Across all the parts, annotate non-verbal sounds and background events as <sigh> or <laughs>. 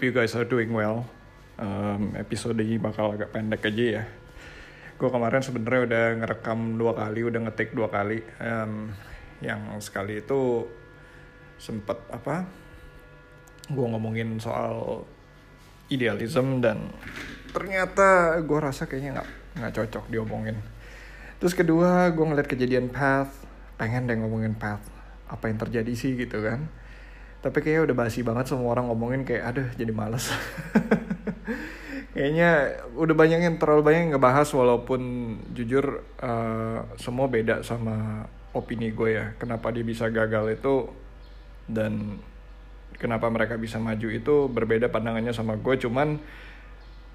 hope you guys are doing well. Um, episode ini bakal agak pendek aja ya. Gue kemarin sebenarnya udah ngerekam dua kali, udah ngetik dua kali. Um, yang sekali itu sempet apa? Gue ngomongin soal idealism dan ternyata gue rasa kayaknya nggak nggak cocok diomongin. Terus kedua, gue ngeliat kejadian path, pengen deh ngomongin path. Apa yang terjadi sih gitu kan? Tapi kayaknya udah basi banget semua orang ngomongin kayak aduh jadi males. <laughs> Kayaknya udah banyak yang terlalu banyak yang ngebahas walaupun jujur uh, semua beda sama opini gue ya. Kenapa dia bisa gagal itu dan kenapa mereka bisa maju itu berbeda pandangannya sama gue. Cuman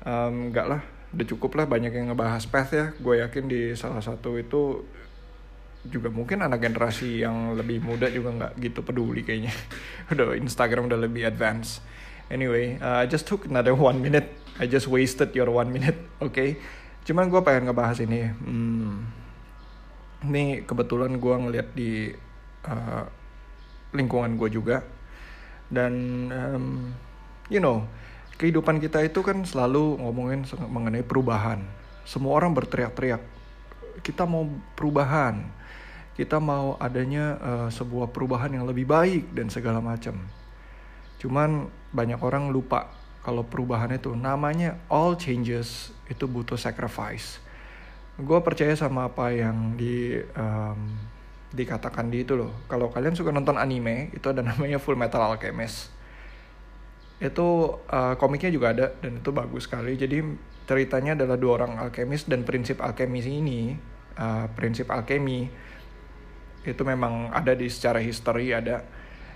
um, enggak lah udah cukup lah banyak yang ngebahas path ya. Gue yakin di salah satu itu juga mungkin anak generasi yang lebih muda juga nggak gitu peduli kayaknya. <laughs> Udah Instagram udah lebih advance. Anyway uh, I just took another <laughs> one minute. I just wasted your one minute oke <laughs> okay? cuman gue pengen ngebahas ini hmm, ini kebetulan gue ngeliat di uh, lingkungan gue juga. Dan um, you know kehidupan kita itu kan selalu ngomongin mengenai perubahan. Semua orang berteriak-teriak kita mau perubahan kita mau adanya uh, sebuah perubahan yang lebih baik dan segala macam. Cuman banyak orang lupa kalau perubahan itu namanya all changes itu butuh sacrifice. Gue percaya sama apa yang di um, dikatakan di itu loh. Kalau kalian suka nonton anime itu ada <laughs> namanya Full Metal Alchemist. Itu uh, komiknya juga ada dan itu bagus sekali. Jadi ceritanya adalah dua orang alkemis dan prinsip alkemis ini, uh, prinsip alkemi itu memang ada di secara history ada.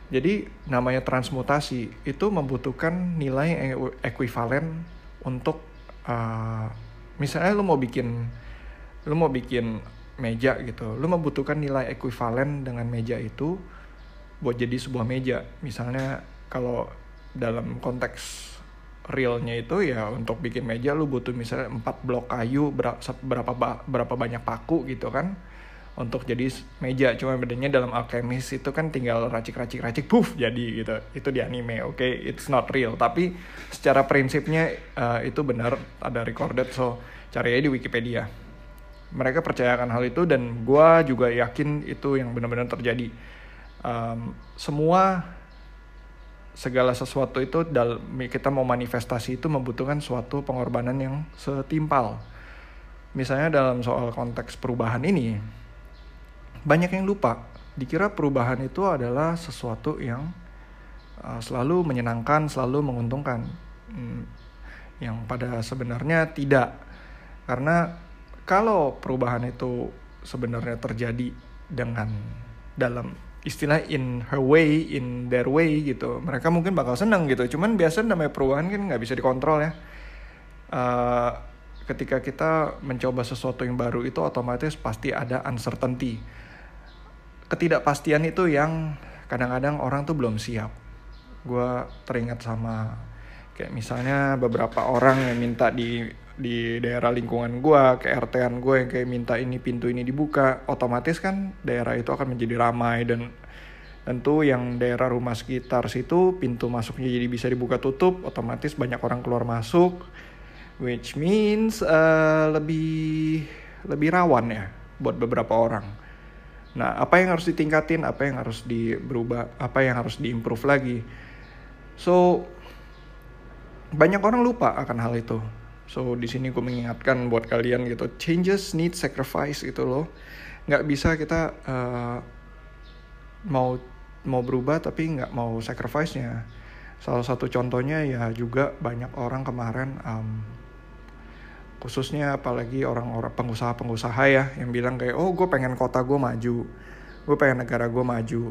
Jadi namanya transmutasi itu membutuhkan nilai ekuivalen untuk uh, misalnya lu mau bikin lu mau bikin meja gitu lu membutuhkan nilai ekuivalen dengan meja itu buat jadi sebuah meja. Misalnya kalau dalam konteks realnya itu ya untuk bikin meja lu butuh misalnya 4 blok kayu berapa berapa banyak paku gitu kan untuk jadi meja. Cuma bedanya dalam alkemis itu kan tinggal racik-racik racik puff jadi gitu. Itu di anime oke? Okay? it's not real. Tapi secara prinsipnya uh, itu benar ada recorded. So cari aja di Wikipedia. Mereka percayakan hal itu dan gue juga yakin itu yang benar-benar terjadi. Um, semua segala sesuatu itu dalam kita mau manifestasi itu membutuhkan suatu pengorbanan yang setimpal. Misalnya dalam soal konteks perubahan ini banyak yang lupa dikira perubahan itu adalah sesuatu yang uh, selalu menyenangkan, selalu menguntungkan. Hmm, yang pada sebenarnya tidak. Karena kalau perubahan itu sebenarnya terjadi dengan dalam istilah in her way, in their way gitu, mereka mungkin bakal seneng gitu. Cuman biasa namanya perubahan kan nggak bisa dikontrol ya. Uh, ketika kita mencoba sesuatu yang baru itu otomatis pasti ada uncertainty ketidakpastian itu yang kadang-kadang orang tuh belum siap. Gue teringat sama kayak misalnya beberapa orang yang minta di di daerah lingkungan gue, ke RT-an gue yang kayak minta ini pintu ini dibuka, otomatis kan daerah itu akan menjadi ramai dan tentu yang daerah rumah sekitar situ pintu masuknya jadi bisa dibuka tutup, otomatis banyak orang keluar masuk, which means uh, lebih lebih rawan ya buat beberapa orang Nah, apa yang harus ditingkatin, apa yang harus diberubah, apa yang harus diimprove lagi. So, banyak orang lupa akan hal itu. So, di sini gue mengingatkan buat kalian gitu, changes need sacrifice gitu loh. Nggak bisa kita uh, mau mau berubah tapi nggak mau sacrifice-nya. Salah satu contohnya ya juga banyak orang kemarin um, khususnya apalagi orang-orang pengusaha-pengusaha ya yang bilang kayak oh gue pengen kota gue maju gue pengen negara gue maju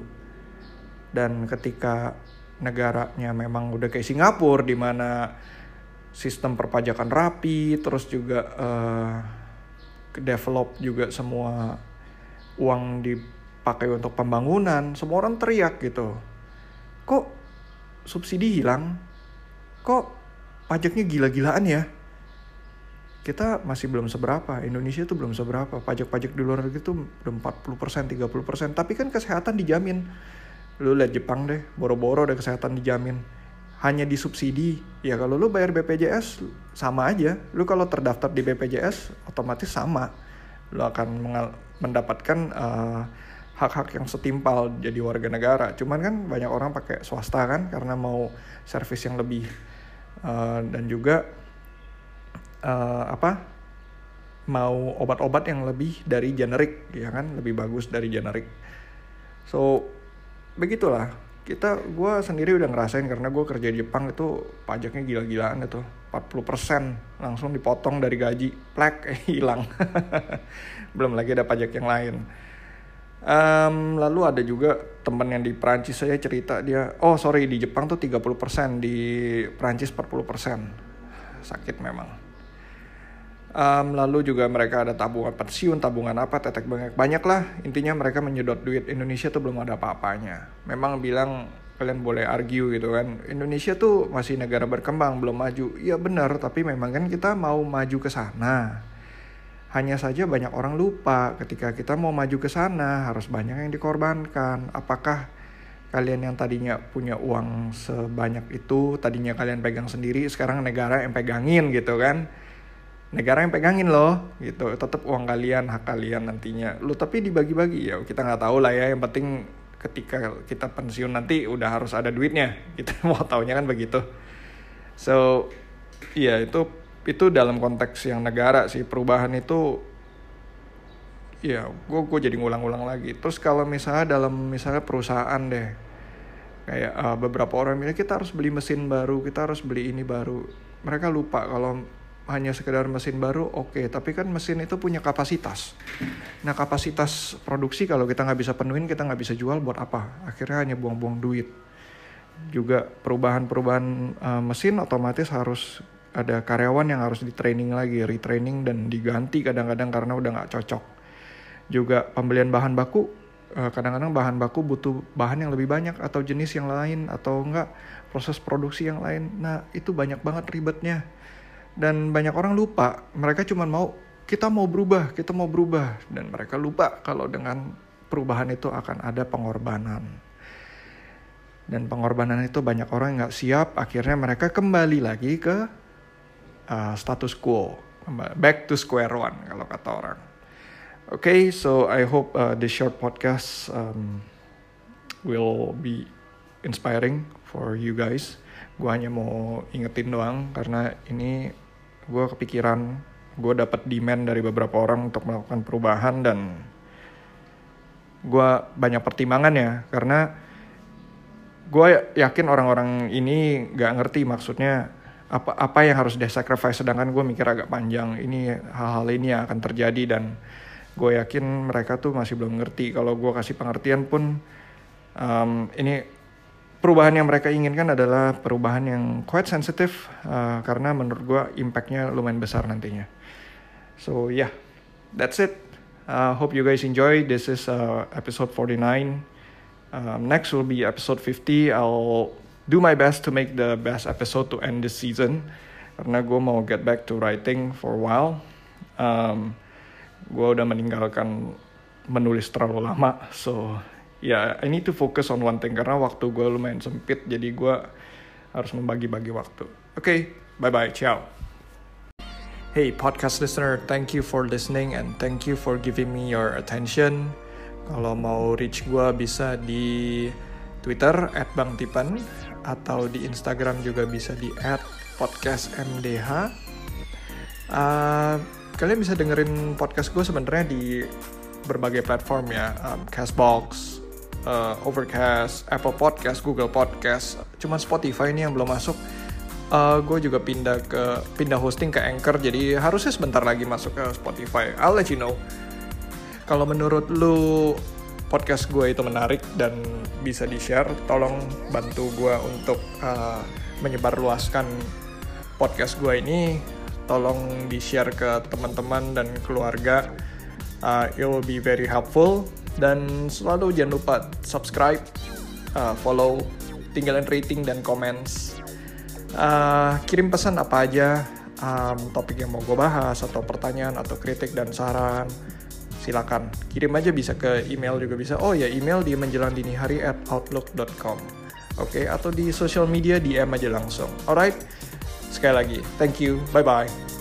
dan ketika negaranya memang udah kayak Singapura di mana sistem perpajakan rapi, terus juga uh, develop juga semua uang dipakai untuk pembangunan, semua orang teriak gitu. Kok subsidi hilang? Kok pajaknya gila-gilaan ya? Kita masih belum seberapa, Indonesia tuh belum seberapa. Pajak-pajak di luar negeri tuh udah 40%, 30%. Tapi kan kesehatan dijamin. Lu lihat Jepang deh, boro-boro ada kesehatan dijamin hanya disubsidi ya kalau lu bayar BPJS sama aja lu kalau terdaftar di BPJS otomatis sama lu akan mendapatkan eh, hak-hak yang setimpal jadi warga negara cuman kan banyak orang pakai swasta kan karena mau servis yang lebih uh, dan juga uh, apa mau obat-obat yang lebih dari generik ya kan? Lebih bagus dari generik. So begitulah. Kita gue sendiri udah ngerasain karena gue kerja di Jepang itu pajaknya gila-gilaan itu. 40% langsung dipotong dari gaji. Plek <laughs> eh, hilang. Belum lagi ada pajak yang lain. Um, lalu ada juga temen yang di Prancis saya cerita dia oh sorry di Jepang tuh 30% di Prancis 40% sakit memang um, lalu juga mereka ada tabungan pensiun tabungan apa tetek banyak. Banyak lah intinya mereka menyedot duit. Indonesia tuh belum ada apa-apanya. Memang bilang kalian boleh argue gitu kan. Indonesia tuh masih negara berkembang belum maju. Ya benar tapi memang kan kita mau maju ke sana. Hanya saja banyak orang lupa ketika kita mau maju ke sana harus banyak yang dikorbankan. Apakah kalian yang tadinya punya uang sebanyak itu tadinya kalian pegang sendiri sekarang negara yang pegangin gitu kan negara yang pegangin loh gitu. Tetap uang kalian hak kalian nantinya. Lu tapi dibagi-bagi ya. Kita nggak tahu lah ya yang penting ketika kita pensiun nanti udah harus ada duitnya. <laughs> Kita mau taunya kan begitu. So iya itu itu dalam konteks yang negara sih. Perubahan itu ya gue gue jadi ngulang-ulang lagi. Terus kalau misalnya dalam misalnya perusahaan deh kayak uh, beberapa orang bilang kita harus beli mesin baru kita harus beli ini baru. Mereka lupa kalau hanya sekedar mesin baru oke. Okay. tapi kan mesin itu punya kapasitas. Nah kapasitas produksi kalau kita nggak bisa penuhin kita nggak bisa jual buat apa? Akhirnya hanya buang-buang duit. Juga perubahan-perubahan uh, mesin otomatis harus ada karyawan yang harus di training lagi retraining dan diganti kadang-kadang karena udah nggak cocok. Juga pembelian bahan baku eh, kadang-kadang bahan baku butuh bahan yang lebih banyak atau jenis yang lain atau enggak proses produksi yang lain. Nah itu banyak banget ribetnya dan banyak orang lupa mereka cuma mau kita mau berubah kita mau berubah. Dan mereka lupa kalau dengan perubahan itu akan ada pengorbanan. Dan pengorbanan itu banyak orang nggak siap akhirnya mereka kembali lagi ke uh, status quo. Back to square one kalau kata orang. Oke okay, so I hope uh, this short podcast um, will be inspiring for you guys. Gue hanya mau ingetin doang karena ini gue kepikiran gue dapat demand dari beberapa orang untuk melakukan perubahan dan gue banyak pertimbangan ya karena gue yakin orang-orang ini gak ngerti maksudnya apa apa yang harus dia sacrifice sedangkan gue mikir agak panjang ini hal-hal ini yang akan terjadi dan gue yakin mereka tuh masih belum ngerti. Kalau gue kasih pengertian pun um, ini perubahan yang mereka inginkan adalah perubahan yang quite sensitif uh, karena menurut gue impactnya lumayan besar nantinya. So yeah, that's it. Uh, hope you guys enjoy. This is uh, episode 49. Um, next will be episode 50. I'll do my best to make the best episode to end this season karena gue mau get back to writing for a while. Um, gue udah meninggalkan menulis terlalu lama, so ya I need to focus on one thing karena waktu gue lumayan sempit jadi gue harus membagi-bagi waktu. Oke, okay, bye bye, ciao. Hey podcast listener, thank you for listening and thank you for giving me your attention. Kalau mau reach gue bisa di Twitter @bangtipan atau di Instagram juga bisa di @podcastmdh. Uh, kalian bisa dengerin podcast gue sebenarnya di berbagai platform ya, um, Castbox, uh, Overcast, Apple Podcast, Google Podcast. Cuman Spotify ini yang belum masuk. Uh, gue juga pindah ke pindah hosting ke Anchor, jadi harusnya sebentar lagi masuk ke Spotify. I'll let you know. Kalau menurut lu podcast gue itu menarik dan bisa di-share, tolong bantu gue untuk uh, menyebarluaskan podcast gue ini. Tolong di-share ke teman-teman dan keluarga. Uh, it will be very helpful. Dan selalu jangan lupa subscribe, uh, follow, tinggalin rating dan comments. Uh, kirim pesan apa aja, um, topik yang mau gue bahas, atau pertanyaan, atau kritik dan saran silakan kirim aja bisa ke email juga bisa oh ya email di menjelang dini hari at outlook.com oke okay? atau di social media DM aja langsung alright sekali lagi thank you bye bye